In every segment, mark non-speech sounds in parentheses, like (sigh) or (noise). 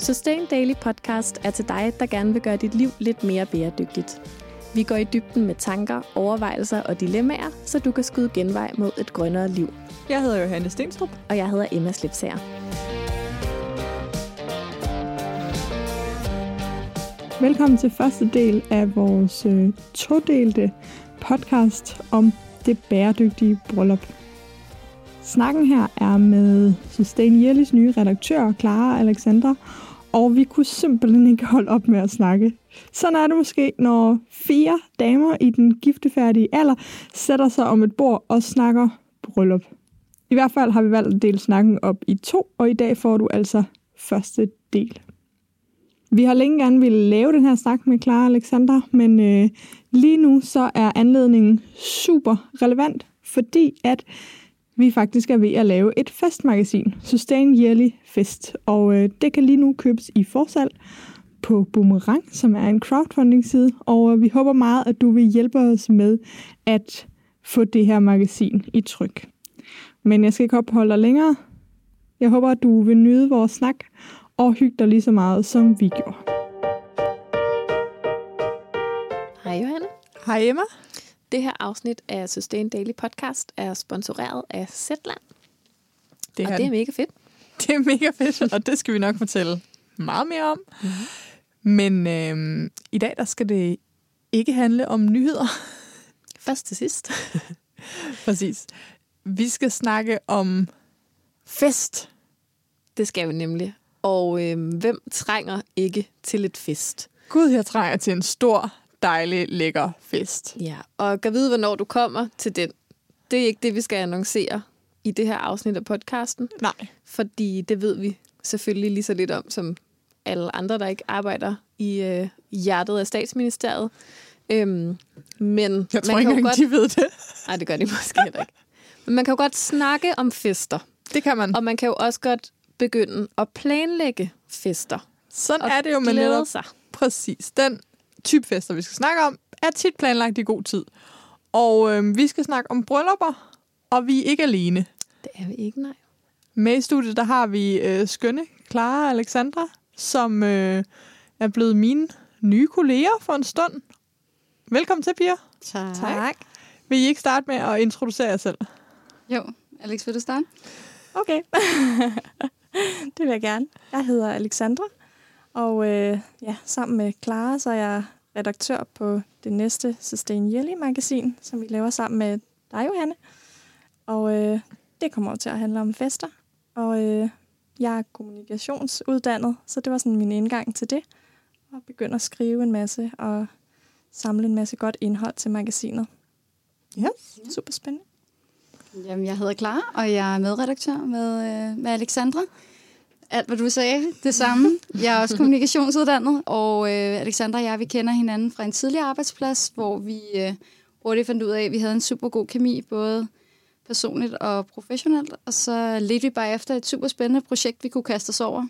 Sustain Daily Podcast er til dig, der gerne vil gøre dit liv lidt mere bæredygtigt. Vi går i dybden med tanker, overvejelser og dilemmaer, så du kan skyde genvej mod et grønnere liv. Jeg hedder Johanne Stenstrup. Og jeg hedder Emma Slipsager. Velkommen til første del af vores øh, todelte podcast om det bæredygtige bryllup. Snakken her er med Sustain Yearlys nye redaktør, Clara Alexandra, og vi kunne simpelthen ikke holde op med at snakke. Sådan er det måske, når fire damer i den giftefærdige alder sætter sig om et bord og snakker bryllup. I hvert fald har vi valgt at dele snakken op i to, og i dag får du altså første del. Vi har længe gerne ville lave den her snak med Clara Alexander, men øh, lige nu så er anledningen super relevant, fordi at vi faktisk er ved at lave et festmagasin, Sustain Yearly Fest, og øh, det kan lige nu købes i forsalg på Boomerang, som er en crowdfunding-side, og øh, vi håber meget, at du vil hjælpe os med at få det her magasin i tryk. Men jeg skal ikke opholde dig længere. Jeg håber, at du vil nyde vores snak og hygge dig lige så meget, som vi gjorde. Hej Johanne. Hej Emma. Det her afsnit af Sustain Daily Podcast er sponsoreret af Zetland. Det og det er mega fedt. (laughs) Det er mega fedt, og det skal vi nok fortælle meget mere om. Mm-hmm. Men øh, i dag der skal det ikke handle om nyheder. (laughs) Først til sidst. (laughs) Præcis. Vi skal snakke om fest. Det skal vi nemlig. Og øh, hvem trænger ikke til et fest? Gud, jeg trænger til en stor, dejlig, lækker fest. Ja, og kan vide, hvornår du kommer til den. Det er ikke det, vi skal annoncere i det her afsnit af podcasten. Nej. Fordi det ved vi selvfølgelig lige så lidt om, som alle andre, der ikke arbejder i øh, hjertet af statsministeriet. Øhm, men jeg tror man ikke engang, godt... de ved det. Nej, det gør de måske heller ikke. Men man kan jo godt snakke om fester. Det kan man. Og man kan jo også godt begynde at planlægge fester. Sådan er det jo med netop. sig. Præcis. Den type fester, vi skal snakke om, er tit planlagt i god tid. Og øh, vi skal snakke om bryllupper, og vi er ikke alene. Det er vi ikke, nej. Med i studiet, der har vi øh, skønne Clara Alexandra, som øh, er blevet mine nye kolleger for en stund. Velkommen til, Pia. Tak. tak. Vil I ikke starte med at introducere jer selv? Jo, Alex, vil du starte? Okay. (laughs) det vil jeg gerne. Jeg hedder Alexandra, og øh, ja, sammen med Clara, så er jeg redaktør på det næste Sustain Yearly magasin, som vi laver sammen med dig, Johanne. Og øh, det kommer til at handle om fester. Og øh, jeg er kommunikationsuddannet, så det var sådan min indgang til det. Og begynder at skrive en masse og samle en masse godt indhold til magasinet. Ja, yes. super spændende. Jamen, jeg hedder Clara, og jeg er medredaktør med, øh, med Alexandra. Alt, hvad du sagde, det samme. Jeg er også kommunikationsuddannet, og øh, Alexandra og jeg, vi kender hinanden fra en tidligere arbejdsplads, hvor vi øh, hurtigt fandt ud af, at vi havde en super god kemi, både personligt og professionelt. Og så ledte vi bare efter et super spændende projekt, vi kunne kaste os over.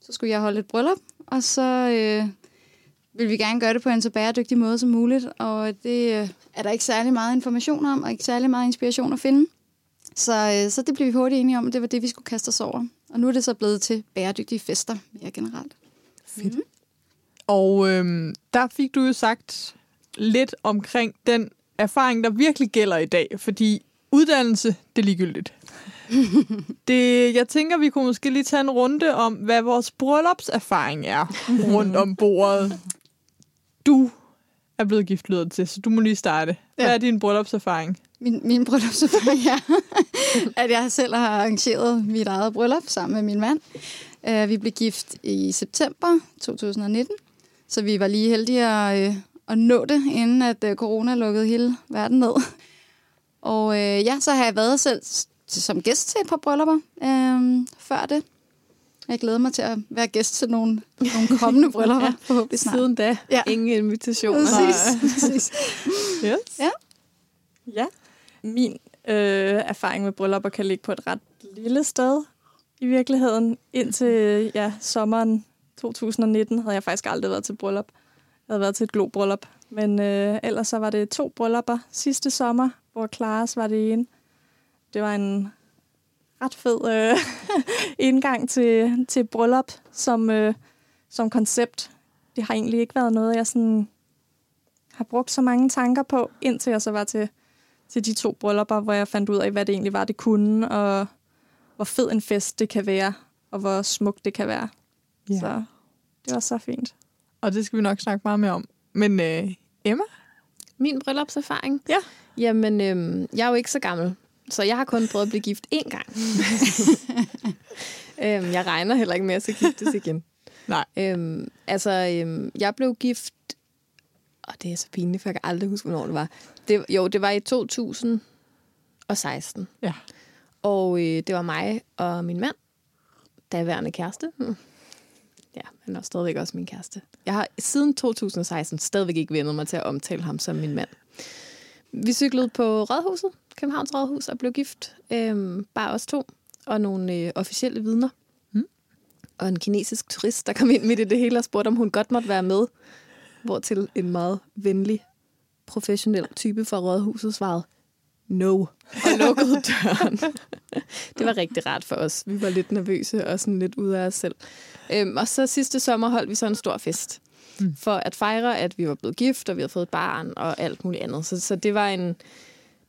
Så skulle jeg holde et bryllup, og så øh, ville vi gerne gøre det på en så bæredygtig måde som muligt. Og det øh, er der ikke særlig meget information om, og ikke særlig meget inspiration at finde. Så, øh, så det blev vi hurtigt enige om, at det var det, vi skulle kaste os over. Og nu er det så blevet til bæredygtige fester mere generelt. Fedt. Mm. Og øhm, der fik du jo sagt lidt omkring den erfaring, der virkelig gælder i dag. Fordi uddannelse, det er ligegyldigt. (laughs) det, jeg tænker, vi kunne måske lige tage en runde om, hvad vores bryllupserfaring er rundt om bordet. Du er blevet gift, lyder til, så du må lige starte. Hvad ja. er din bryllupserfaring? Min, min bryllupserfaring (laughs) er, at jeg selv har arrangeret mit eget bryllup sammen med min mand. Uh, vi blev gift i september 2019, så vi var lige heldige at, uh, at nå det, inden at uh, corona lukkede hele verden ned. Og uh, ja, så har jeg været selv som gæst til et par bryllupper uh, før det. Jeg glæder mig til at være gæst til nogle, nogle kommende (laughs) bryllupper, forhåbentlig snart. Siden da, ja. ingen invitationer. Præcis, præcis. (laughs) Yes. Ja. Ja. Min øh, erfaring med bryllupper kan ligge på et ret lille sted i virkeligheden. Indtil ja, sommeren 2019 havde jeg faktisk aldrig været til bryllup. Jeg havde været til et globryllup. Men øh, ellers så var det to bryllupper sidste sommer, hvor Klares var det ene. Det var en ret fed øh, (laughs) indgang til, til bryllup, som øh, som koncept. Det har egentlig ikke været noget, jeg sådan har brugt så mange tanker på, indtil jeg så var til, til de to bryllupper, hvor jeg fandt ud af, hvad det egentlig var, det kunne, og hvor fed en fest det kan være, og hvor smukt det kan være. Ja. Så det var så fint. Og det skal vi nok snakke meget mere om. Men øh, Emma? Min bryllupserfaring? Ja. Jamen, øhm, jeg er jo ikke så gammel, så jeg har kun prøvet at blive gift én gang. (laughs) øhm, jeg regner heller ikke med, at jeg skal giftes igen. Nej. Øhm, altså, øhm, jeg blev gift... Og det er så pinligt, for jeg kan aldrig huske, hvornår det var. Det, jo, det var i 2016. Ja. Og øh, det var mig og min mand, daværende kæreste. Hmm. Ja, han er stadigvæk også min kæreste. Jeg har siden 2016 stadigvæk ikke vendet mig til at omtale ham som min mand. Vi cyklede på Rådhuset, Københavns Rådhus, og blev gift. Øhm, bare os to og nogle øh, officielle vidner. Mm. Og en kinesisk turist, der kom ind midt i det hele og spurgte, om hun godt måtte være med. Hvortil en meget venlig, professionel type fra Rådhuset svarede, no, og lukkede (laughs) døren. det var rigtig rart for os. Vi var lidt nervøse og sådan lidt ude af os selv. Øhm, og så sidste sommer holdt vi så en stor fest. Mm. For at fejre, at vi var blevet gift, og vi havde fået et barn og alt muligt andet. Så, så det var en...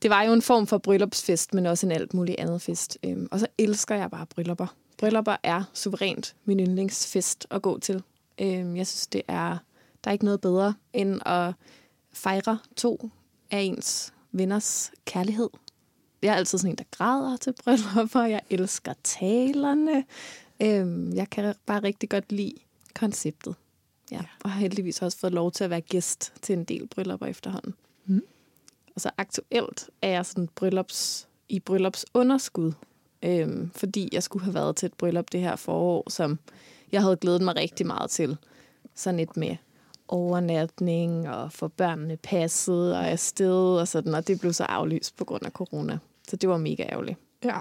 Det var jo en form for bryllupsfest, men også en alt muligt andet fest. Øhm, og så elsker jeg bare bryllupper. Bryllupper er suverænt min yndlingsfest at gå til. Øhm, jeg synes, det er... Der er ikke noget bedre, end at fejre to af ens venners kærlighed. Jeg er altid sådan en, der græder til bryllupper. Jeg elsker talerne. Øhm, jeg kan bare rigtig godt lide konceptet. Ja. Og har heldigvis også fået lov til at være gæst til en del bryllupper efterhånden. Mm. Og så aktuelt er jeg sådan bryllups, i bryllupsunderskud. Øhm, fordi jeg skulle have været til et bryllup det her forår, som jeg havde glædet mig rigtig meget til. Sådan et med overnatning og få børnene passet og afsted og sådan, og det blev så aflyst på grund af corona. Så det var mega ærgerligt. Ja.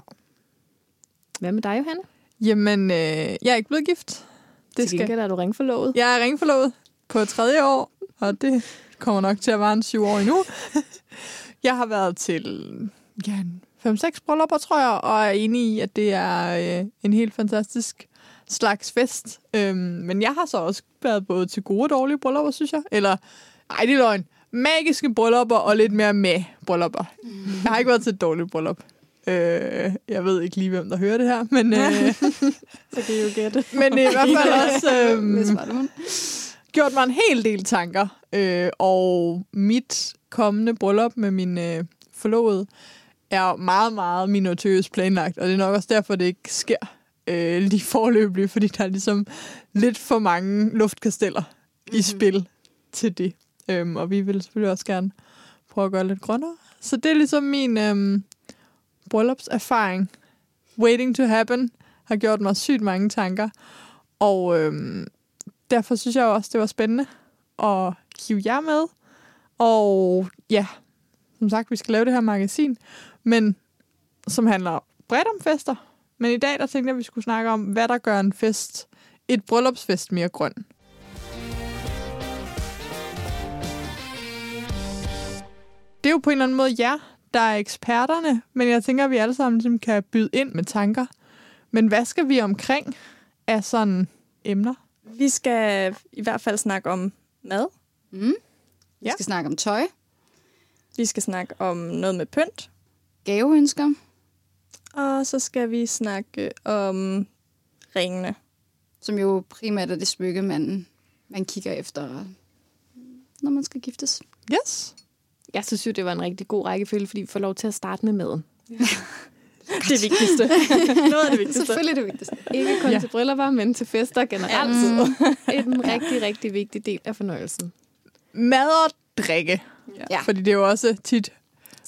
Hvad med dig, Johanne? Jamen, øh, jeg er ikke blevet gift. Det skal... Til er du ringforlovet. Jeg er ringforlovet på tredje år, og det kommer nok til at være en syv år endnu. (laughs) jeg har været til ja, fem-seks bryllupper, tror jeg, og er enig i, at det er øh, en helt fantastisk slags fest. Øhm, men jeg har så også været både til gode og dårlige bryllupper, synes jeg. Eller, ej, det er løgn. Magiske bryllupper og lidt mere med bryllupper. Jeg har ikke været til et dårligt bryllup. Øh, jeg ved ikke lige, hvem der hører det her, men... Øh, (laughs) så kan I jo gætte. Men i hvert fald (laughs) også... Øh, det gjort mig en hel del tanker. Øh, og mit kommende bryllup med min øh, forlovede er meget, meget minutøst planlagt. Og det er nok også derfor, det ikke sker øh, lige forløbig, fordi der er ligesom lidt for mange luftkasteller mm-hmm. i spil til det. Øhm, og vi vil selvfølgelig også gerne prøve at gøre lidt grønnere. Så det er ligesom min øhm, bryllupserfaring. Waiting to happen har gjort mig sygt mange tanker. Og øhm, derfor synes jeg også, det var spændende at hive jer med. Og ja, som sagt, vi skal lave det her magasin, men som handler bredt om fester. Men i dag, der tænkte jeg, at vi skulle snakke om, hvad der gør en fest, et bryllupsfest mere grøn. Det er jo på en eller anden måde jer, der er eksperterne, men jeg tænker, at vi alle sammen ligesom kan byde ind med tanker. Men hvad skal vi omkring af sådan emner? Vi skal i hvert fald snakke om mad. Mm. Vi Ja. skal snakke om tøj, Vi skal snakke om noget med pynt. gaveønsker, Og så skal vi snakke om ringene. som jo primært er det smykke, man, man kigger efter, når man skal giftes. Yes. Jeg synes jo, det var en rigtig god rækkefølge, fordi vi får lov til at starte med maden. (laughs) Det vigtigste. (laughs) noget af det vigtigste. Selvfølgelig det vigtigste. Ikke kun Ja. ja. til bryllupper, men til fester generelt. Mm. (laughs) En rigtig, rigtig vigtig del af fornøjelsen. Mad og drikke. Ja. Fordi det er jo også tit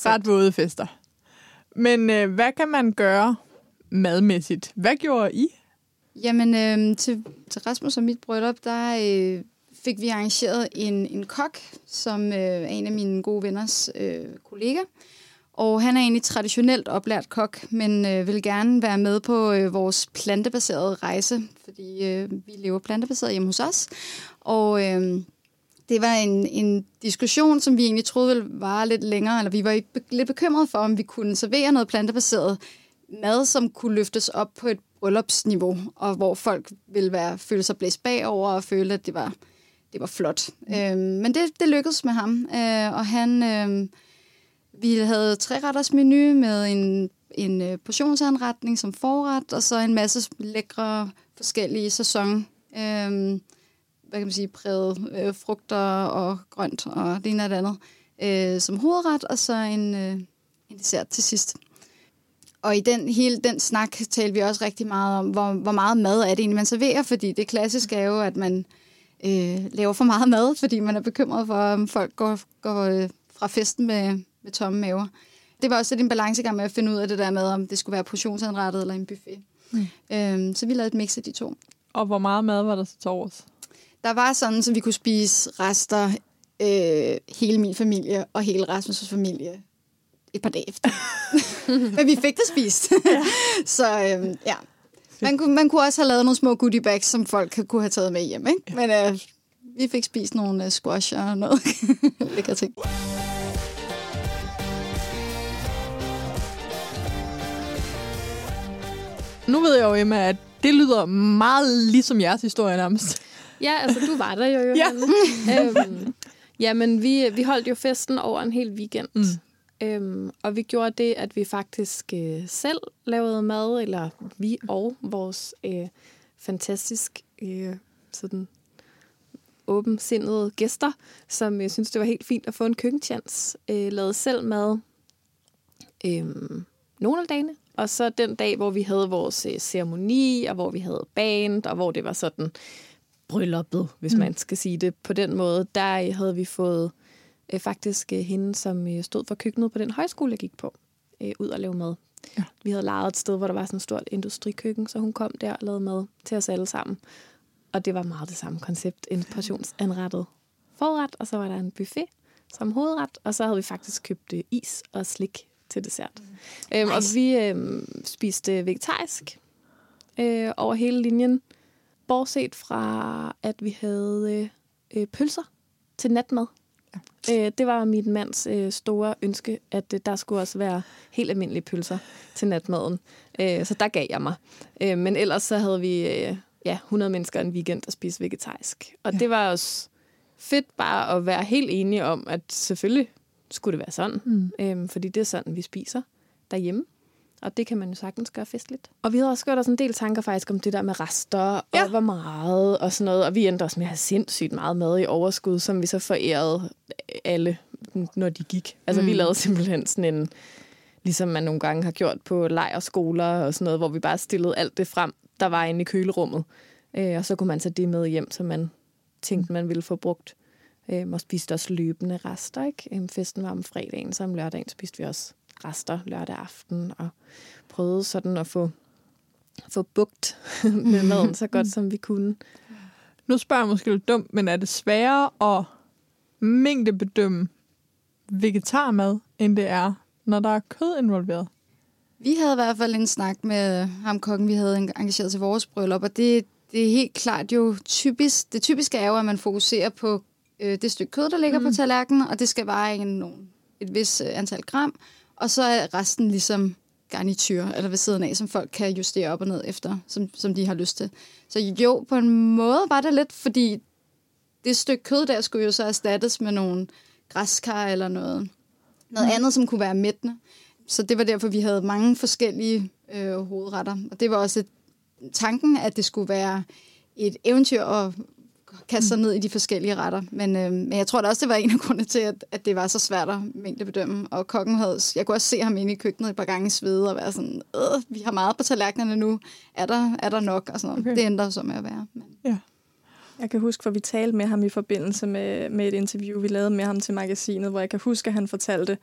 ret våde fester. Men øh, hvad kan man gøre madmæssigt? Hvad gjorde I? Jamen, øh, til, til Rasmus og mit bryllup, der øh, fik vi arrangeret en, en kok, som øh, er en af mine gode venners øh, kollega. Og han er egentlig traditionelt oplært kok, men øh, vil gerne være med på øh, vores plantebaserede rejse, fordi øh, vi lever plantebaseret hjemme hos os. Og øh, det var en, en diskussion, som vi egentlig troede ville vare lidt længere, eller vi var lidt bekymrede for, om vi kunne servere noget plantebaseret mad, som kunne løftes op på et bryllupsniveau, og hvor folk ville være, føle sig blæst bagover og føle, at det var, det var flot. Mm. Øhm, men det, det lykkedes med ham, øh, og han... Øh, vi havde tre retters menu med en, en øh, portionsanretning som forret, og så en masse lækre forskellige sæson, øh, hvad kan man sige, præget øh, frugter og grønt og det ene og det andet, øh, som hovedret, og så en, øh, en dessert til sidst. Og i den hele den snak talte vi også rigtig meget om, hvor, hvor meget mad er det egentlig, man serverer, fordi det klassiske er jo, at man øh, laver for meget mad, fordi man er bekymret for, om folk går, går øh, fra festen med, med tomme maver. Det var også lidt en balancegang med at finde ud af det der med, om det skulle være portionsanrettet eller en buffet. Mm. Øhm, så vi lavede et mix af de to. Og hvor meget mad var der så til overs? Der var sådan, så vi kunne spise rester, øh, hele min familie og hele Rasmus' familie et par dage efter. (laughs) Men vi fik det spist. Ja. (laughs) så øh, ja, man kunne, man kunne også have lavet nogle små goodie bags, som folk kunne have taget med hjem. Ikke? Men øh, vi fik spist nogle uh, squash og noget (laughs) lækre ting. Nu ved jeg jo, Emma, at det lyder meget ligesom jeres historie nærmest. Ja, altså du var der jo, (laughs) Johanne. ja. øhm, jamen, vi, vi holdt jo festen over en hel weekend. Mm. Øhm, og vi gjorde det, at vi faktisk øh, selv lavede mad, eller vi og vores øh, fantastisk øh, sådan åbensindede gæster, som jeg synes, det var helt fint at få en køkkenchance. Øh, lavede selv mad øh, nogle af dagene, og så den dag, hvor vi havde vores øh, ceremoni, og hvor vi havde band, og hvor det var sådan brylluppet, hvis mm. man skal sige det på den måde, der havde vi fået øh, faktisk øh, hende, som øh, stod for køkkenet på den højskole, jeg gik på, øh, ud og lave mad. Ja. Vi havde lejet et sted, hvor der var sådan et stort industrikøkken, så hun kom der og lavede mad til os alle sammen. Og det var meget det samme koncept. En portionsanrettet forret, og så var der en buffet som hovedret, og så havde vi faktisk købt øh, is og slik til dessert. Mm. Øhm, nice. Og vi øhm, spiste vegetarisk øh, over hele linjen, bortset fra, at vi havde øh, øh, pølser til natmad. Ja. Øh, det var min mands øh, store ønske, at øh, der skulle også være helt almindelige pølser til natmaden. Øh, så der gav jeg mig. Øh, men ellers så havde vi øh, ja, 100 mennesker en weekend, der spiste vegetarisk. Og ja. det var også fedt bare at være helt enige om, at selvfølgelig skulle det være sådan. Mm. Øhm, fordi det er sådan, vi spiser derhjemme. Og det kan man jo sagtens gøre festligt. Og vi havde også gjort os en del tanker faktisk om det der med rester, ja. og hvor meget og sådan noget. Og vi endte også med at have sindssygt meget mad i overskud, som vi så forærede alle, når de gik. Altså mm. vi lavede simpelthen sådan en, ligesom man nogle gange har gjort på lejerskoler og sådan noget, hvor vi bare stillede alt det frem, der var inde i kølerummet. Øh, og så kunne man tage det med hjem, som man tænkte, man ville få brugt. Øh, og spiste også løbende rester. Ikke? Øh, festen var om fredagen, så om lørdagen spiste vi også rester lørdag aften, og prøvede sådan at få, få bugt (laughs) med maden så godt, som vi kunne. Nu spørger jeg måske lidt dumt, men er det sværere at mængdebedømme vegetarmad, end det er, når der er kød involveret? Vi havde i hvert fald en snak med ham kokken, vi havde engageret til vores bryllup, og det, det er helt klart jo typisk, det typiske er jo, at man fokuserer på øh, det stykke kød, der ligger mm. på tallerkenen, og det skal veje en, et vis øh, antal gram, og så er resten ligesom garnityr, eller ved siden af, som folk kan justere op og ned efter, som, som de har lyst til. Så jo, på en måde var det lidt, fordi det stykke kød der skulle jo så erstattes med nogle græskar eller noget, noget mm. andet, som kunne være mættende. Så det var derfor, vi havde mange forskellige øh, hovedretter. Og det var også et, tanken, at det skulle være et eventyr at kaste sig ned i de forskellige retter. Men, øh, men jeg tror da også, det var en af grundene til, at, at det var så svært at mængdebedømme. Og kokken havde, jeg kunne også se ham inde i køkkenet et par gange svede og være sådan, øh, vi har meget på tallerkenerne nu, er der, er der nok? Og sådan okay. Det ændrer så med at være. Men. Ja. Jeg kan huske, for vi talte med ham i forbindelse med, med et interview, vi lavede med ham til magasinet, hvor jeg kan huske, at han fortalte,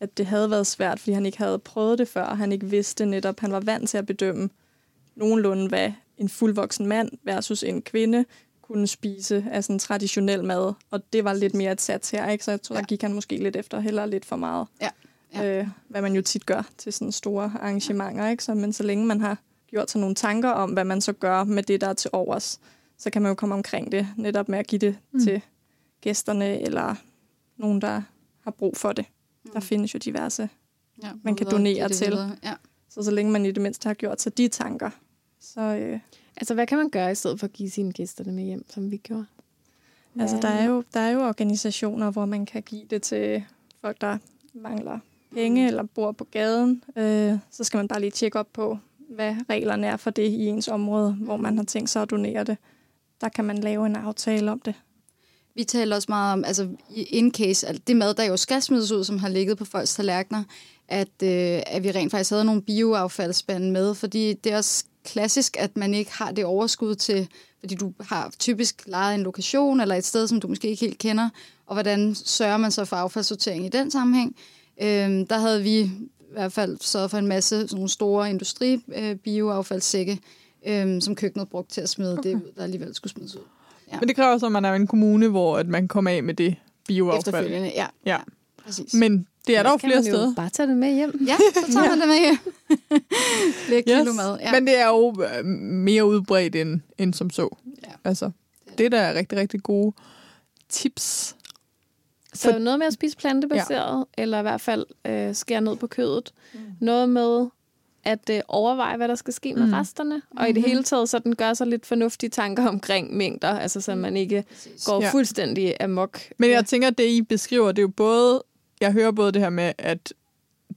at det havde været svært, fordi han ikke havde prøvet det før, og han ikke vidste netop, han var vant til at bedømme nogenlunde, hvad en fuldvoksen mand versus en kvinde kunne spise af sådan traditionel mad, og det var lidt mere et sats her, ikke? så jeg tror, ja. der gik han måske lidt efter heller lidt for meget. Ja. Ja. Øh, hvad man jo tit gør til sådan store arrangementer, ikke? Så, men så længe man har gjort sig nogle tanker om, hvad man så gør med det, der er til overs, så kan man jo komme omkring det, netop med at give det mm. til gæsterne, eller nogen, der har brug for det. Mm. Der findes jo diverse, ja, man kan donere til. Ja. Så så længe man i det mindste har gjort sig de tanker, Så øh, Altså, hvad kan man gøre i stedet for at give sine gæster det med hjem, som vi gjorde? altså, Hvad- der er, jo, der er jo organisationer, hvor man kan give det til folk, der mangler penge eller bor på gaden. Øh, så skal man bare lige tjekke op på, hvad reglerne er for det i ens område, hvor man har tænkt sig at donere det. Der kan man lave en aftale om det. Vi taler også meget om, altså i in case, at det mad, der jo skal smides ud, som har ligget på folks tallerkener, at, øh, at vi rent faktisk havde nogle bioaffaldsspande med, fordi det er også klassisk, at man ikke har det overskud til, fordi du har typisk lejet en lokation eller et sted, som du måske ikke helt kender, og hvordan sørger man så for affaldssortering i den sammenhæng. Øhm, der havde vi i hvert fald sørget for en masse sådan nogle store industri øh, øhm, som køkkenet brugte til at smide okay. det ud, der alligevel skulle smides ud. Ja. Men det kræver så, at man er en kommune, hvor at man kommer af med det bioaffald. Efterfølgende, ja. Ja. Præcis. Men det er der jo flere man jo steder. bare tage det med hjem. Ja, så tager man det med hjem. (laughs) Flere kilo mad. Ja. Men det er jo øh, mere udbredt end, end som så. Ja. Altså, det der er rigtig, rigtig gode tips. Så For... noget med at spise plantebaseret, ja. eller i hvert fald øh, skære ned på kødet. Mm. Noget med at øh, overveje, hvad der skal ske med Mm. resterne. Og i det hele taget, så den gør sig lidt fornuftige tanker omkring mængder, altså så man ikke Præcis. går Ja. ja. fuldstændig amok. Men jeg tænker, at det, I beskriver, det er jo både... Jeg hører både det her med, at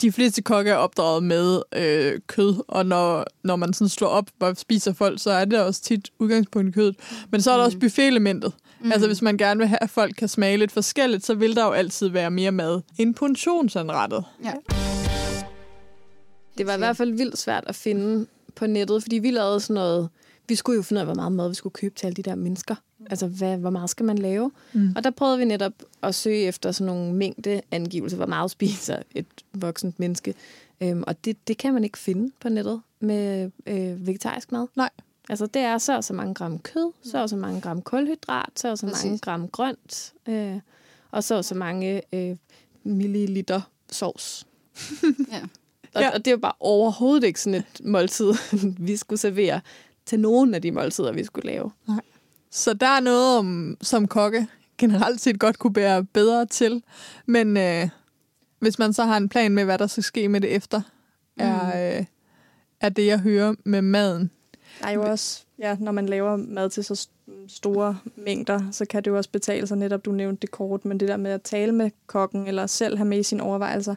de fleste kokke er opdraget med øh, kød, og når, når man sådan slår op, og spiser folk, så er det også tit udgangspunkt i kødet. Men så er der også buffet-elementet. Mm. Altså hvis man gerne vil have, at folk kan smage lidt forskelligt, så vil der jo altid være mere mad end portionsanrettet. Ja. Det var i hvert fald vildt svært at finde på nettet, fordi vi lavede sådan noget... Vi skulle jo finde ud af, hvor meget mad vi skulle købe til alle de der mennesker. Altså, hvad, hvor meget skal man lave? Mm. Og der prøvede vi netop at søge efter sådan nogle mængdeangivelser, hvor meget spiser et voksent menneske. Øhm, og det, det kan man ikke finde på nettet med øh, vegetarisk mad. Nej. Altså, det er så og så mange gram kød, så og så mange gram kulhydrat, så og så Præcis. mange gram grønt, øh, og så og så mange øh, milliliter sovs. (laughs) Ja. Og, Ja. og det er jo bare overhovedet ikke sådan et måltid, (laughs) vi skulle servere til nogen af de måltider, vi skulle lave. Så der er noget, om, som kokke generelt set godt kunne bære bedre til. Men øh, hvis man så har en plan med, hvad der skal ske med det efter, mm. er, øh, er det, jeg hører med maden. Der er jo også, ja, når man laver mad til så st- store mængder, så kan det jo også betale sig netop, du nævnte det kort, men det der med at tale med kokken, eller selv have med i sine overvejelser,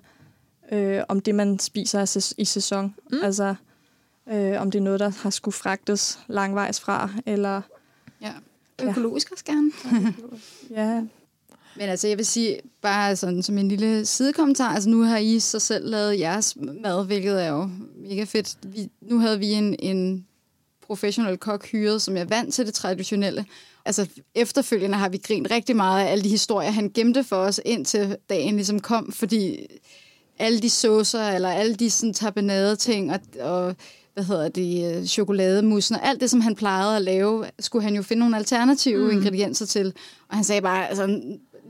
øh, om det, man spiser er i sæson. Mm. Altså, øh, om det er noget, der har skulle fragtes langvejs fra, eller ja. Økologisk også gerne. ja, Men altså, jeg vil sige, bare sådan som en lille sidekommentar, altså nu har I så selv lavet jeres mad, hvilket er jo mega fedt. Vi, nu havde vi en, en professionel kok hyret, som er vant til det traditionelle. Altså efterfølgende har vi grint rigtig meget af alle de historier, han gemte for os, indtil dagen ligesom kom, fordi alle de saucer, eller alle de sådan tapenade ting, og, og hvad hedder det, øh, chokolademusen, og alt det, som han plejede at lave, skulle han jo finde nogle alternative mm. ingredienser til. Og han sagde bare, altså,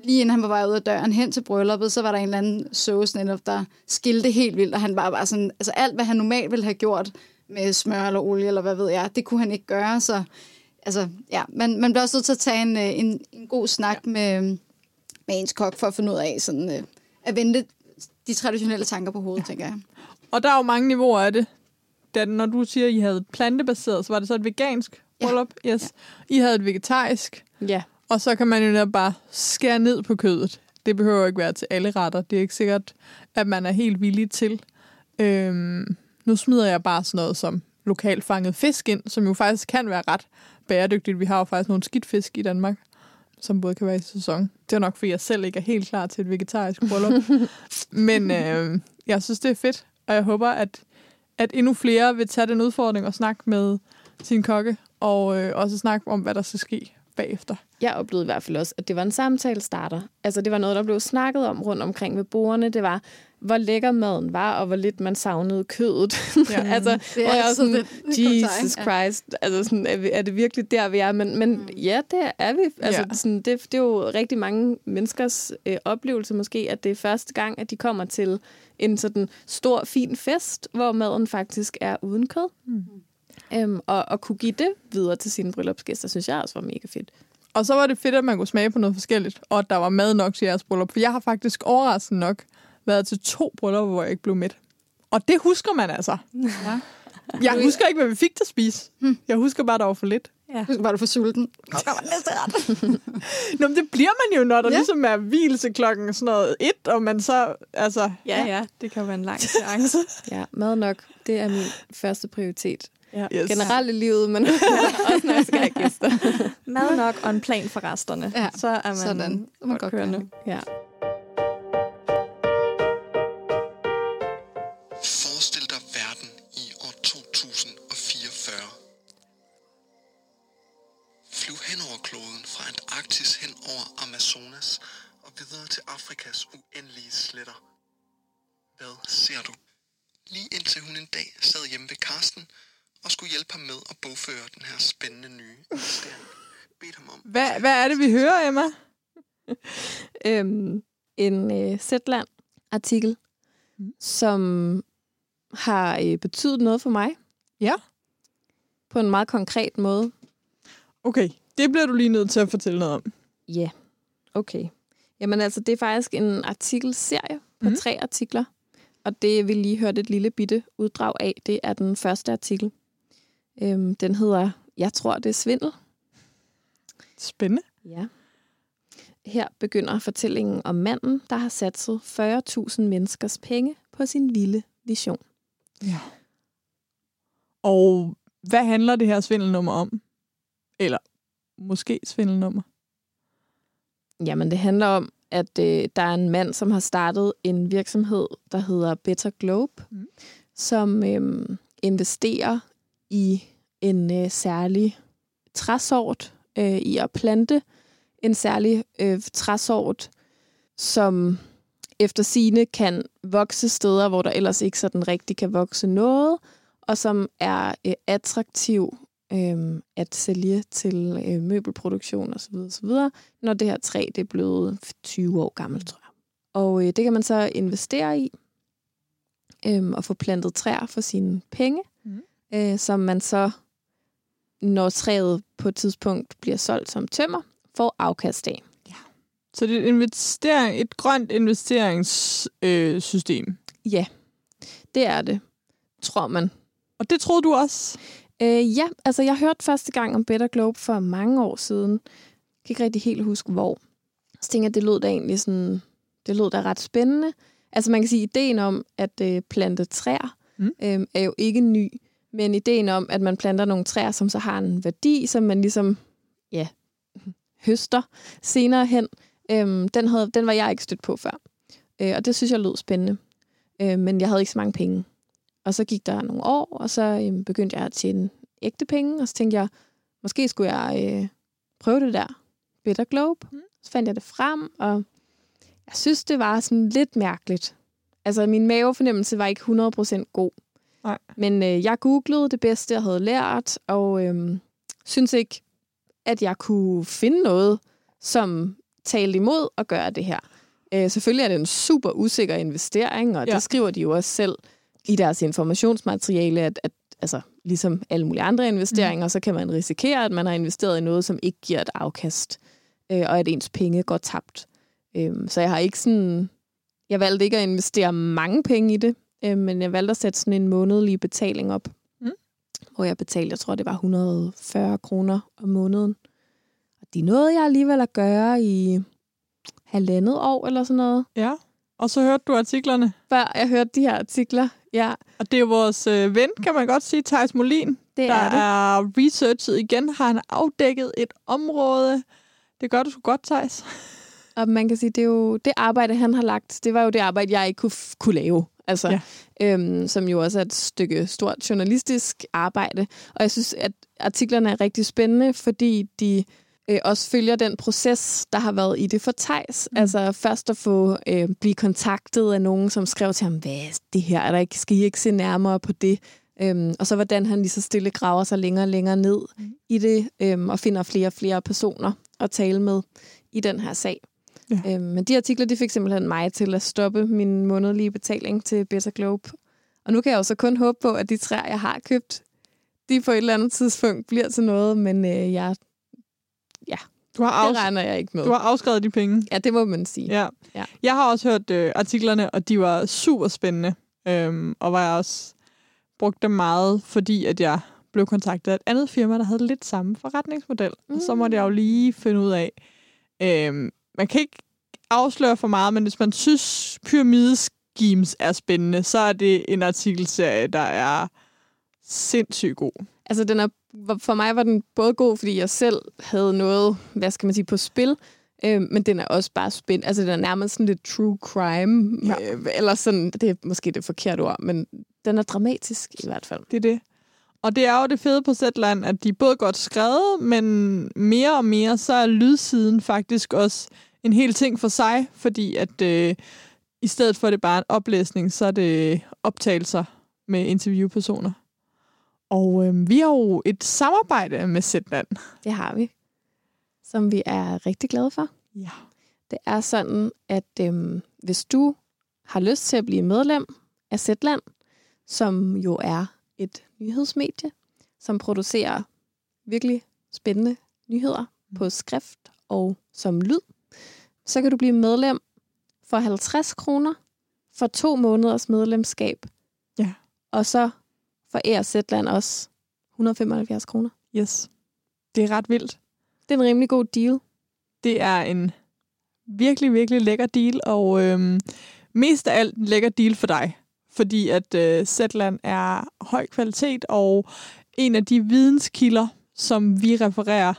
lige inden han var vej ud af døren hen til brylluppet, så var der en eller anden sauce netop, der skilte helt vildt, og han var bare sådan, altså alt, hvad han normalt ville have gjort med smør eller olie, eller hvad ved jeg, det kunne han ikke gøre, så altså, ja, man, man bliver også nødt til at tage en, øh, en, en god snak ja. med, med ens kok, for at finde ud af, sådan, øh, at vende de traditionelle tanker på hovedet, ja. tænker jeg. Og der er jo mange niveauer af det. Da, når du siger, at I havde plantebaseret, så var det så et vegansk Ja. bryllup? Yes. I havde et vegetarisk, Ja. og så kan man jo bare skære ned på kødet. Det behøver jo ikke være til alle retter. Det er ikke sikkert, at man er helt villig til. Øhm, nu smider jeg bare sådan noget som lokalt fanget fisk ind, som jo faktisk kan være ret bæredygtigt. Vi har jo faktisk nogle skidt fisk i Danmark, som både kan være i sæson. Det er nok, fordi jeg selv ikke er helt klar til et vegetarisk bryllup. (laughs) Men øh, jeg synes, det er fedt, og jeg håber, at, at endnu flere vil tage den udfordring og snakke med sin kokke, og øh, også snakke om, hvad der skal ske bagefter. Jeg oplevede i hvert fald også, at det var en samtale starter. Altså, det var noget, der blev snakket om rundt omkring ved bordene. Det var, hvor lækker maden var, og hvor lidt man savnede kødet. Ja. (laughs) altså, Det er hvor jeg altid sådan, det- Jesus ja. Christ, altså sådan, er, vi, er det virkelig der, vi er? Men, men mm. ja, det er vi. Altså, ja. sådan, det, det er jo rigtig mange menneskers øh, oplevelse måske, at det er første gang, at de kommer til en sådan stor, fin fest, hvor maden faktisk er uden kød. Mm. Øhm, og, og kunne give det videre til sine bryllupsgæster, synes jeg også var mega fedt. Og så var det fedt, at man kunne smage på noget forskelligt, og at der var mad nok til jeres bryllup. For jeg har faktisk overraskende nok været til to bryllupper, hvor jeg ikke blev mæt. Og det husker man altså. Ja. Jeg husker ikke, hvad vi fik til at spise. Jeg husker bare, at der var for lidt. Ja. Var du for sulten? Der var næste ret. Nå, men det bliver man jo, når der Ja. ligesom er hvilelse klokken sådan noget et, og man så, altså... Ja, ja, det kan være en lang seance. Ja, mad nok. Det er min første prioritet. ja. Yes. Generelt i livet, men (laughs) også når jeg skal have gæster. Mad nok og en plan for resterne. Ja, så er man Sådan. Så man godt kørende. Ja. Til Afrikas uendelige sletter. Hvad ser du? Lige indtil hun en dag sad hjemme ved Karsten og skulle hjælpe ham med at bogføre den her spændende nye investering. Bedt ham om Hvad, hvad er det, vi hører, Emma? (laughs) Øhm, en øh, Zetland-artikel, Mm. som har øh, betydet noget for mig. Ja. På en meget konkret måde. Okay, det bliver du lige nødt til at fortælle noget om. Ja, yeah. okay. Jamen altså, det er faktisk en artikelserie på mm. tre artikler. Og det vil lige høre et lille bitte uddrag af. Det er den første artikel. Øhm, den hedder Jeg tror, det er svindel. Spændende. Ja. Her begynder fortællingen om manden, der har satset 40.000 menneskers penge på sin vilde vision. Ja. Og hvad handler det her svindelnummer om? Eller måske svindelnummer? Jamen, det handler om, at øh, der er en mand, som har startet en virksomhed, der hedder Better Globe, Mm. som øh, investerer i en øh, særlig træsort, øh, i at plante en særlig øh, træsort, som efter sine kan vokse steder, hvor der ellers ikke sådan rigtig kan vokse noget, og som er øh, attraktiv øh, at sælge til øh, møbelproduktion osv. osv når det her træ det er blevet 20 år gammelt, tror jeg. Og øh, det kan man så investere i, øh, og få plantet træer for sine penge, mm. øh, som man så, når træet på et tidspunkt bliver solgt som tømmer, får afkast af. Så det er et, investering, et grønt investeringssystem. Øh. Ja, det er det, tror man. og det troede du også? Øh, ja, altså jeg hørte første gang om Better Globe for mange år siden. Jeg kan ikke rigtig helt huske, hvor. Så tænkte jeg, det lød da egentlig sådan, det lød da ret spændende. Altså man kan sige, ideen om at øh, plante træer Mm. øh, er jo ikke ny. Men ideen om, at man planter nogle træer, som så har en værdi, som man ligesom, ja, høster senere hen, øh, den, havde, den var jeg ikke stødt på før. Øh, og det synes jeg lød spændende. Øh, men jeg havde ikke så mange penge. Og så gik der nogle år, og så øh, begyndte jeg at tjene ægte penge, og så tænkte jeg, måske skulle jeg øh, prøve det der Better Globe. Mm. Så fandt jeg det frem, og jeg synes, det var sådan lidt mærkeligt. Altså, min mavefornemmelse var ikke 100% god. Nej. Men øh, jeg googlede det bedste, jeg havde lært, og øh, synes ikke, at jeg kunne finde noget, som talte imod at gøre det her. Øh, selvfølgelig er det en super usikker investering, og ja. det skriver de jo også selv i deres informationsmateriale, at, at altså, ligesom alle mulige andre investeringer, mm. så kan man risikere, at man har investeret i noget, som ikke giver et afkast, øh, og at ens penge går tabt. Øh, så jeg har ikke sådan... Jeg valgte ikke at investere mange penge i det, øh, men jeg valgte at sætte sådan en månedlig betaling op, Mm. hvor jeg betalte, jeg tror, det var 140 kroner om måneden. Og det er noget, jeg alligevel at gøre i halvandet år eller sådan noget, Ja. Og så hørte du artiklerne. før jeg hørte de her artikler. Ja, Og det er vores øh, ven, kan man godt sige, Thijs Molin, det der er det. er researchet igen. Har han afdækket et område. Det gør du sgu godt, Thijs. Og man kan sige, det er jo det arbejde, han har lagt, det var jo det arbejde, jeg ikke kunne, kunne lave. Altså, Ja. ja. øhm, som jo også er et stykke stort journalistisk arbejde. Og jeg synes, at artiklerne er rigtig spændende, fordi de øh, også følger den proces, der har været i det for Tejs. Mm. Altså først at få øh, blive kontaktet af nogen, som skrev til ham, hvad er det her? Er der ikke, skal I ikke se nærmere på det? Øhm, og så hvordan han lige så stille graver sig længere og længere ned mm. i det, øhm, og finder flere og flere personer at tale med i den her sag. Ja. Øhm, men de artikler, de fik simpelthen mig til at stoppe min månedlige betaling til Better Globe. Og nu kan jeg jo så kun håbe på, at de træer, jeg har købt, de på et eller andet tidspunkt bliver til noget, men øh, jeg, Du har, det afs- regner jeg ikke med. du har afskrevet de penge. Ja, det må man sige. Ja. Ja. Jeg har også hørt øh, artiklerne, og de var super spændende. Øhm, og var også brugte dem meget, fordi at jeg blev kontaktet af et andet firma, der havde lidt samme forretningsmodel. Mm. Og så måtte jeg jo lige finde ud af, øhm, man kan ikke afsløre for meget, men hvis man synes, pyramideschemes er spændende, så er det en artikelserie, der er sindssygt god. Altså, den er, for mig var den både god, fordi jeg selv havde noget, hvad skal man sige, på spil, øh, men den er også bare spændende. Altså, den er nærmest sådan lidt true crime, Ja. øh, eller sådan, det er måske det forkerte ord, men den er dramatisk i hvert fald. Det er det. Og det er jo det fede på Zetland, at de er både godt skrevet, men mere og mere, så er lydsiden faktisk også en hel ting for sig, fordi at øh, i stedet for at det er bare en oplæsning, så er det optagelser med interviewpersoner. Og øh, vi har jo et samarbejde med Zetland. Det har vi, som vi er rigtig glade for. Ja. Det er sådan, at øhm, hvis du har lyst til at blive medlem af Zetland, som jo er et nyhedsmedie, som producerer virkelig spændende nyheder på skrift og som lyd, så kan du blive medlem for 50 kroner for to måneders medlemskab. Ja. Og så forærer Zetland også 175 kroner. Yes. Det er ret vildt. Det er en rimelig god deal. Det er en virkelig, virkelig lækker deal, og øhm, mest af alt en lækker deal for dig. Fordi at øh, Zetland er høj kvalitet, og en af de videnskilder, som vi refererer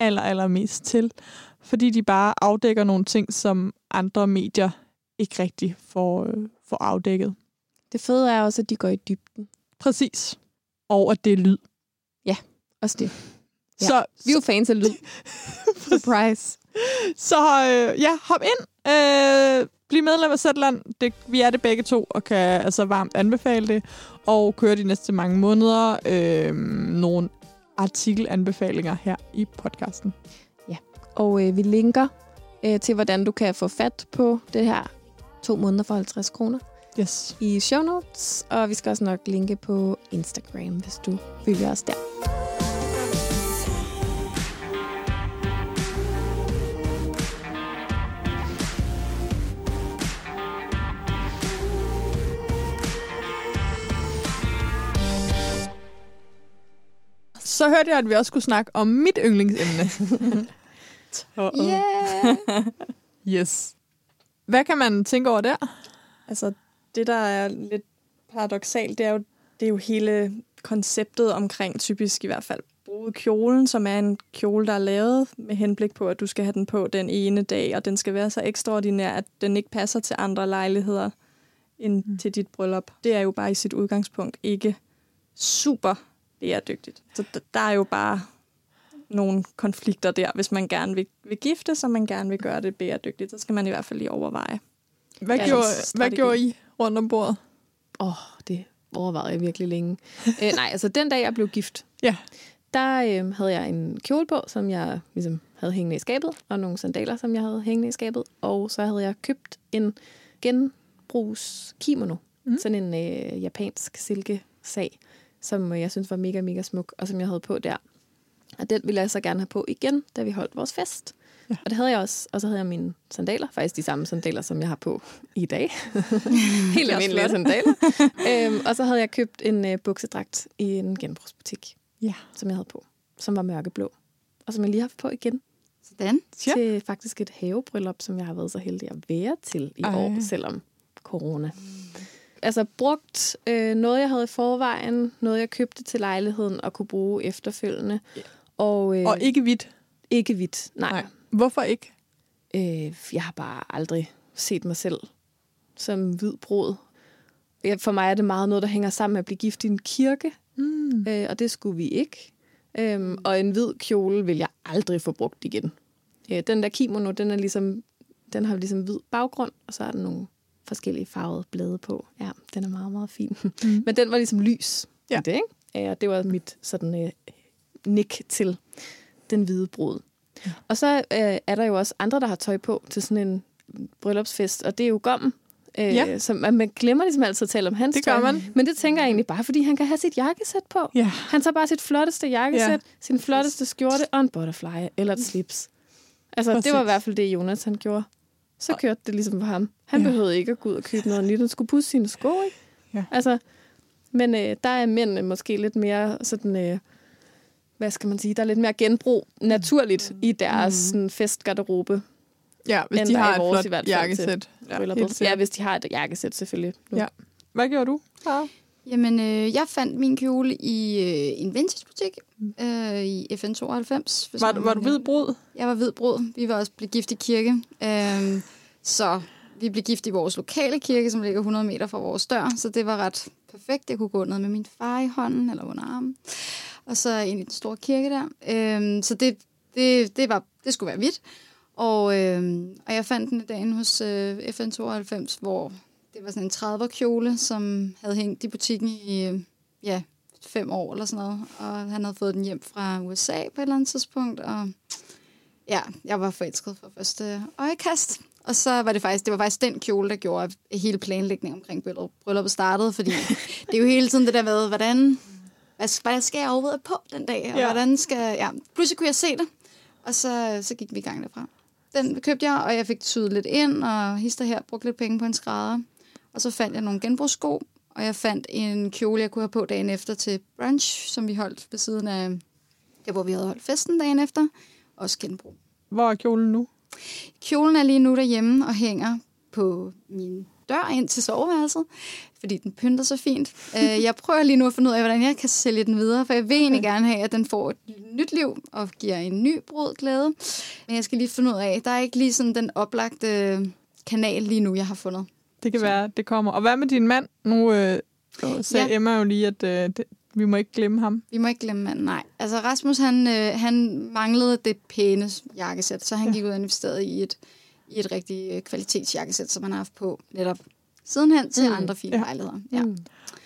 aller, allermest til. Fordi de bare afdækker nogle ting, som andre medier ikke rigtig får, øh, får afdækket. Det fede er også, at de går i dybden. Præcis. Og at det er lyd. Også det. Ja. Så, Vi er jo fans af lyd. (laughs) Surprise. Så øh, ja, hop ind. Øh, bliv medlem af Zetland. Det, vi er det begge to, og kan altså varmt anbefale det. Og køre de næste mange måneder øh, nogle artikelanbefalinger her i podcasten. Og øh, vi linker øh, til, hvordan du kan få fat på det her to måneder for 50 kroner Yes. i show notes. Og vi skal også nok linke på Instagram, hvis du følger os der. Så hørte jeg, at vi også skulle snakke om mit yndlingsemne. (laughs) Yeah! (laughs) yes. Hvad kan man tænke over der? Altså, det der er lidt paradoxalt, det er jo, det er jo hele konceptet omkring, typisk i hvert fald, brudekjolen, som er en kjole, der er lavet med henblik på, at du skal have den på den ene dag, og den skal være så ekstraordinær, at den ikke passer til andre lejligheder end mm. til dit bryllup. Det er jo bare i sit udgangspunkt ikke super bæredygtigt. Så der er jo bare nogle konflikter der, hvis man gerne vil, vil gifte, så man gerne vil gøre det bæredygtigt, så skal man i hvert fald lige overveje. Hvad, gjorde, hvad gjorde I rundt om bordet? Åh, oh, det overvejede jeg virkelig længe. Æ, (laughs) nej, altså den dag, jeg blev gift, Ja. der øh, havde jeg en kjole på, som jeg ligesom havde hængende i skabet, og nogle sandaler, som jeg havde hængende i skabet. Og så havde jeg købt en genbrugs kimono. Mm. Sådan en øh, japansk silkesag, som øh, jeg synes var mega, mega smuk, og som jeg havde på der. Og den ville jeg så gerne have på igen, da vi holdt vores fest. Ja. (laughs) Og det havde jeg også. Og så havde jeg mine sandaler, faktisk de samme sandaler, som jeg har på i dag. (laughs) Helt almindelige sandaler. (laughs) øhm, og så havde jeg købt en øh, buksedragt i en genbrugsbutik, Ja. som jeg havde på, som var mørkeblå. Og som jeg lige har haft på igen Sådan. Ja. til faktisk et havebryllup, som jeg har været så heldig at være til i Ej. Ej. år, selvom corona. Altså brugt øh, noget, jeg havde i forvejen, noget, jeg købte til lejligheden og kunne bruge efterfølgende. Ja. Og, øh, Og ikke hvidt. ikke hvidt, nej. Nej. Hvorfor ikke? Øh, jeg har bare aldrig set mig selv som hvid brud. For mig er det meget noget, der hænger sammen med at blive gift i en kirke, Mm. øh, og det skulle vi ikke. Øhm, og en hvid kjole vil jeg aldrig få brugt igen. Øh, den der kimono, den, er ligesom, den har ligesom hvid baggrund, og så er der nogle forskellige farvede blade på. Ja, den er meget, meget fin. Mm. (laughs) Men den var ligesom lys Ja. i det, ikke? Ja, det var mit sådan øh, nik til den hvide brud. Og så øh, er der jo også andre, der har tøj på til sådan en bryllupsfest, og det er jo gommen. Øh, Ja. Så man, glemmer ligesom altid at tale om hans Det gør man. Men det tænker jeg egentlig bare, fordi han kan have sit jakkesæt på. Ja. Han tager bare sit flotteste jakkesæt, Ja. sin flotteste skjorte og en butterfly eller et slips. Altså, Præcis. det var i hvert fald det, Jonas han gjorde. Så kørte det ligesom for ham. Han ja. behøvede ikke at gå ud og købe noget nyt. Han skulle pusse sine sko, ikke? Ja. Altså, Men øh, der er mændene måske lidt mere sådan... Øh, hvad skal man sige? Der er lidt mere genbrug naturligt i deres sådan, festgarderobe. Ja, hvis End de der har et vores flot i hvert fald jakkesæt. Ja, ja, hvis de har et jakkesæt selvfølgelig. Nu. Ja. Hvad gjorde du? Ja. Jamen, øh, jeg fandt min kjole i øh, en vintagebutik øh, i FN92. hvis Var, man var du hvid brud? Jeg var hvid brud. Vi var også blevet gift i kirke. Øhm, så vi blev gift i vores lokale kirke, som ligger 100 meter fra vores dør. Så det var ret perfekt. Jeg kunne gå ned med min far i hånden eller under armen. Og så ind i den store kirke der. Øhm, så det, det, det, var, det skulle være hvidt. Og, øhm, og jeg fandt den i dagen hos øh, FN92, hvor det var sådan en 30'er kjole, som havde hængt i butikken i øh, ja, fem år eller sådan noget. Og han havde fået den hjem fra USA på et eller andet tidspunkt. Og ja, jeg var forelsket fra første øjekast. Og så var det faktisk, det var faktisk den kjole, der gjorde at hele planlægningen omkring bryllup- brylluppet startede, fordi det er jo hele tiden det der med, hvordan, hvad, hvad skal jeg overhovedet på den dag, og Ja. hvordan skal, ja, pludselig kunne jeg se det, og så, så gik vi i gang derfra. Den købte jeg, og jeg fik syet lidt ind, og hister her, brugte lidt penge på en skrædder. Og så fandt jeg nogle genbrugssko, og jeg fandt en kjole, jeg kunne have på dagen efter til brunch, som vi holdt ved siden af, der hvor vi havde holdt festen dagen efter. Også genbrug. Hvor er kjolen nu? Kjolen er lige nu derhjemme og hænger på min dør ind til soveværelset, fordi den pynter så fint. Øh, Jeg prøver lige nu at finde ud af, hvordan jeg kan sælge den videre, for jeg vil egentlig gerne have, at den får et nyt liv og giver en ny brud glæde. Men jeg skal lige finde ud af, der er ikke lige sådan den oplagte kanal lige nu, jeg har fundet. Det kan Så. være, det kommer. Og hvad med din mand? Nu øh, sagde Ja. Emma jo lige, at øh, det, vi må ikke glemme ham. Vi må ikke glemme manden, nej. Altså Rasmus, han, øh, han manglede det pæne jakkesæt, så han Ja. gik ud og investerede i et, i et rigtig øh, kvalitetsjakkesæt, som han har haft på netop sidenhen til Mm. andre fine Ja. ja. lejligheder. Ja. Mm.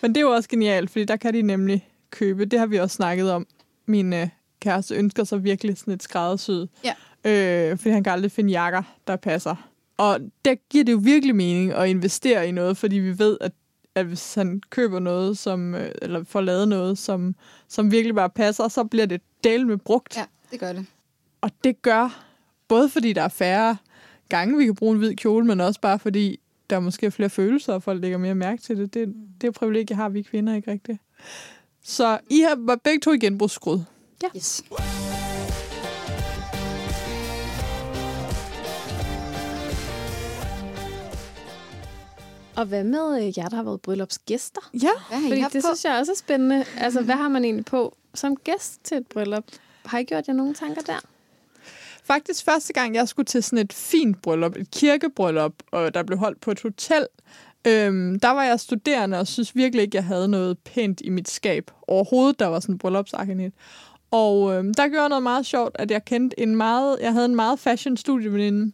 Men det er jo også genialt, fordi der kan de nemlig købe. Det har vi også snakket om. Min øh, kæreste ønsker sig virkelig sådan et skræddersyd. Ja. Øh, fordi han kan aldrig finde jakker, der passer. Og der giver det jo virkelig mening at investere i noget, fordi vi ved, at, at hvis han køber noget, som, øh, eller får lavet noget, som, som virkelig bare passer, så bliver det del med brugt. ja, det gør det. Og det gør, både fordi der er færre gange, vi kan bruge en hvid kjole, men også bare fordi der er måske flere følelser, og folk lægger mere mærke til det. Det, det er jo privilegier, har vi kvinder ikke rigtigt. Så I har var begge to i genbrugsskrud. Yes. Og hvad med øh, jer, der har været bryllupsgæster? Ja, Hvad har I Fordi haft det på? synes jeg også er spændende. Altså, hvad har man egentlig på som gæst til et bryllup? Har I gjort jer nogle tanker der? Faktisk første gang, jeg skulle til sådan et fint bryllup, et kirkebryllup, og der blev holdt på et hotel, øhm, der var jeg studerende og synes virkelig ikke, jeg havde noget pænt i mit skab. Overhovedet, der var sådan en bryllupsarkanet. Og øhm, der gjorde noget meget sjovt, at jeg kendte en meget, jeg havde en meget fashion studieveninde,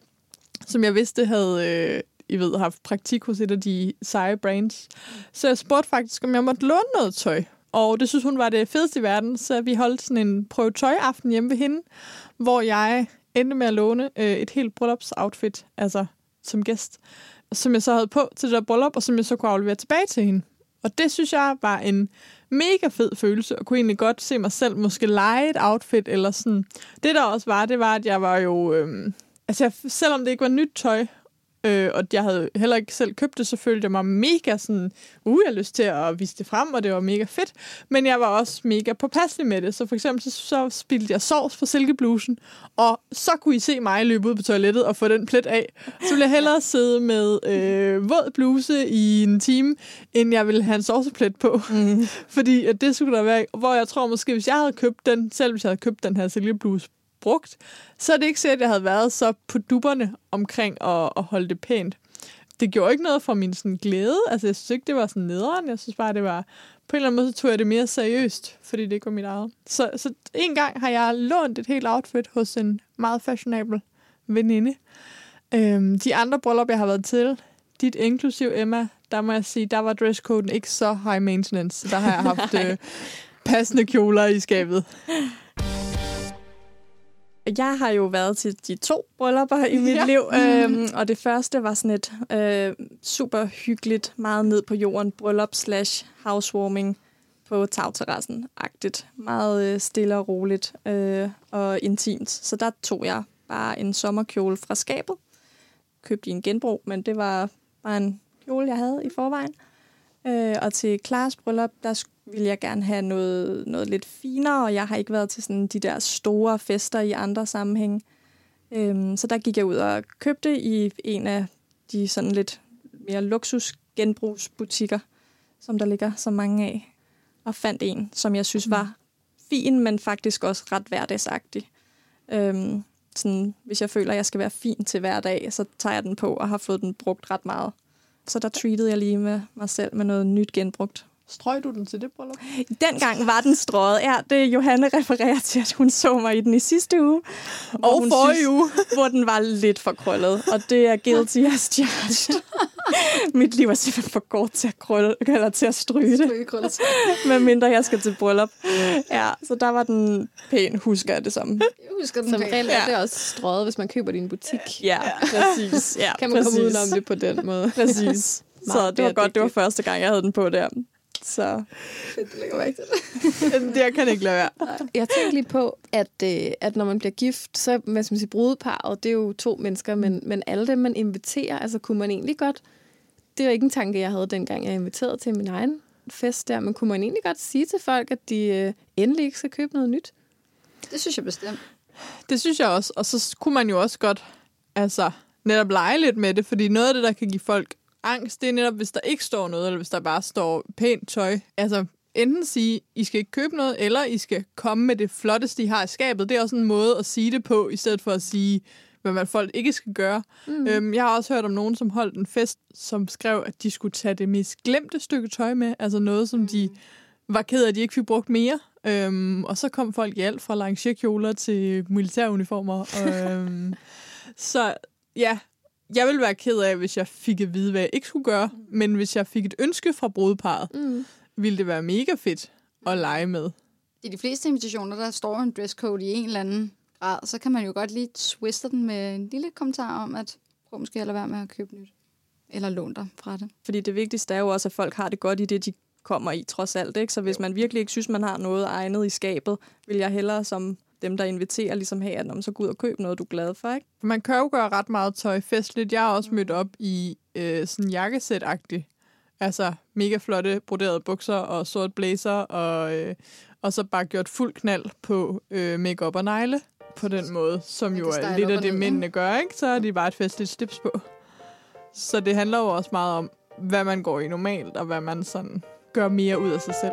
som jeg vidste havde, øh, I ved, haft praktik hos et af de seje brands. Så jeg spurgte faktisk, om jeg måtte låne noget tøj. Og det synes hun var det fedeste i verden, så vi holdt sådan en prøve tøj-aften hjemme ved hende, hvor jeg endte med at låne øh, et helt bryllupsoutfit, altså som gæst, som jeg så havde på til det der bryllup, og som jeg så kunne aflevere tilbage til hende. Og det synes jeg var en mega fed følelse, og kunne egentlig godt se mig selv måske lege et outfit, eller sådan. Det der også var, det var, at jeg var jo... Øh, altså, jeg, selvom det ikke var nyt tøj, øh, og jeg havde heller ikke selv købt det, så følte jeg mig mega sådan, uh, jeg har lyst til at vise det frem, og det var mega fedt. Men jeg var også mega påpasselig med det. Så for eksempel så, så spildte jeg sovs på silkeblusen, og så kunne I se mig løbe ud på toilettet og få den plet af. Så ville jeg hellere (laughs) sidde med øh, våd bluse i en time, end jeg ville have en sovseplet på. Mm. (laughs) Fordi at det skulle der være, hvor jeg tror måske, hvis jeg havde købt den, selv hvis jeg havde købt den her silkebluse brugt, så er det ikke sikkert, at jeg havde været så på dupperne omkring at, at holde det pænt. Det gjorde ikke noget for min sådan, glæde. Altså, jeg synes ikke, det var sådan nederen. Jeg synes bare, det var... På en eller anden måde, så tog jeg det mere seriøst, fordi det ikke var mit eget. Så, så en gang har jeg lånt et helt outfit hos en meget fashionable veninde. Øhm, de andre bryllupper, jeg har været til, dit inklusiv Emma, der må jeg sige, der var dresscoden ikke så high maintenance. Så der har jeg haft (laughs) øh, passende kjoler i skabet. Jeg har jo været til de to bryllupper i mit Ja. liv, øhm, og det første var sådan et øh, super hyggeligt, meget ned på jorden bryllup slash housewarming på tagterrassen-agtigt. Meget øh, stille og roligt øh, og intimt. Så der tog jeg bare en sommerkjole fra skabet. Købte i en genbrug, men det var bare en kjole, jeg havde i forvejen. Øh, og til Klares bryllup, der ville jeg gerne have noget, noget lidt finere, og jeg har ikke været til sådan de der store fester i andre sammenhæng. Øhm, så der gik jeg ud og købte i en af de sådan lidt mere luksus genbrugsbutikker, som der ligger så mange af, og fandt en, som jeg synes var fin, men faktisk også ret hverdagsagtig. Øhm, sådan, hvis jeg føler, at jeg skal være fin til hverdag, så tager jeg den på og har fået den brugt ret meget. Så der treatede jeg lige med mig selv med noget nyt genbrugt. Strøg du den til det bryllup? Dengang var den strøget. Ja, det Johanne refererer til, at hun så mig i den i sidste uge. Og forrige uge. Hvor den var lidt for krøllet. Og det er guilty as charged. (laughs) (laughs) Mit liv er simpelthen for kort til at, krølle, eller til at stryge det, (laughs) medmindre jeg skal til bryllup. Ja, så der var den pæn, husker jeg det som. Jeg husker den Som regel er det også strøget, hvis man køber det i en butik. Ja, præcis. Ja, Kan man præcis. komme udenom det på den måde. Præcis. (laughs) Så det var godt, det var første gang, jeg havde den på der. Så Fedt, du lægger mærke til det. (laughs) det jeg kan ikke lade være. Jeg tænkte lige på, at, øh, at når man bliver gift, så hvad skal man sige, brudeparret, det er jo to mennesker, men, men alle dem, man inviterer, altså kunne man egentlig godt, det var ikke en tanke, jeg havde dengang, jeg inviterede til min egen fest der, men kunne man egentlig godt sige til folk, at de øh, endelig ikke skal købe noget nyt? Det synes jeg bestemt. Det synes jeg også. Og så kunne man jo også godt altså, netop lege lidt med det, fordi noget af det, der kan give folk angst, det er netop, hvis der ikke står noget, eller hvis der bare står pænt tøj. Altså, enten sige, I skal ikke købe noget, eller I skal komme med det flotteste, I har i skabet. Det er også en måde at sige det på, i stedet for at sige, hvad man folk ikke skal gøre. Mm. Øhm, jeg har også hørt om nogen, som holdt en fest, som skrev, at de skulle tage det mest glemte stykke tøj med. Altså noget, som de var ked af, at de ikke fik brugt mere. Øhm, og så kom folk i alt fra langekjoler til militæruniformer. øhm, (laughs) så ja, jeg ville være ked af, hvis jeg fik at vide, hvad jeg ikke skulle gøre. Men hvis jeg fik et ønske fra brudeparret, Mm. ville det være mega fedt at lege med. I de fleste invitationer, der står en dresscode i en eller anden grad, så kan man jo godt lige twiste den med en lille kommentar om, at prøv måske at lade være med at købe nyt. Eller lån dig fra det. Fordi det vigtigste er jo også, at folk har det godt i det, de kommer i, trods alt. Ikke? Så hvis man virkelig ikke synes, man har noget egnet i skabet, vil jeg hellere som dem, der inviterer, ligesom have, at "Nå, men så gå ud og køb noget, du er glad for. Ikke? Man kan jo gøre ret meget tøj festligt. Jeg har også mødt op i øh, sådan jakkesæt-agtigt. Altså mega flotte broderede bukser og sort blazer, og, øh, og så bare gjort fuld knald på øh, makeup og negle på den måde, som jo er lidt af det, mændene gør, ikke? Så er de bare et festligt slips på. Så det handler jo også meget om, hvad man går i normalt, og hvad man sådan gør mere ud af sig selv.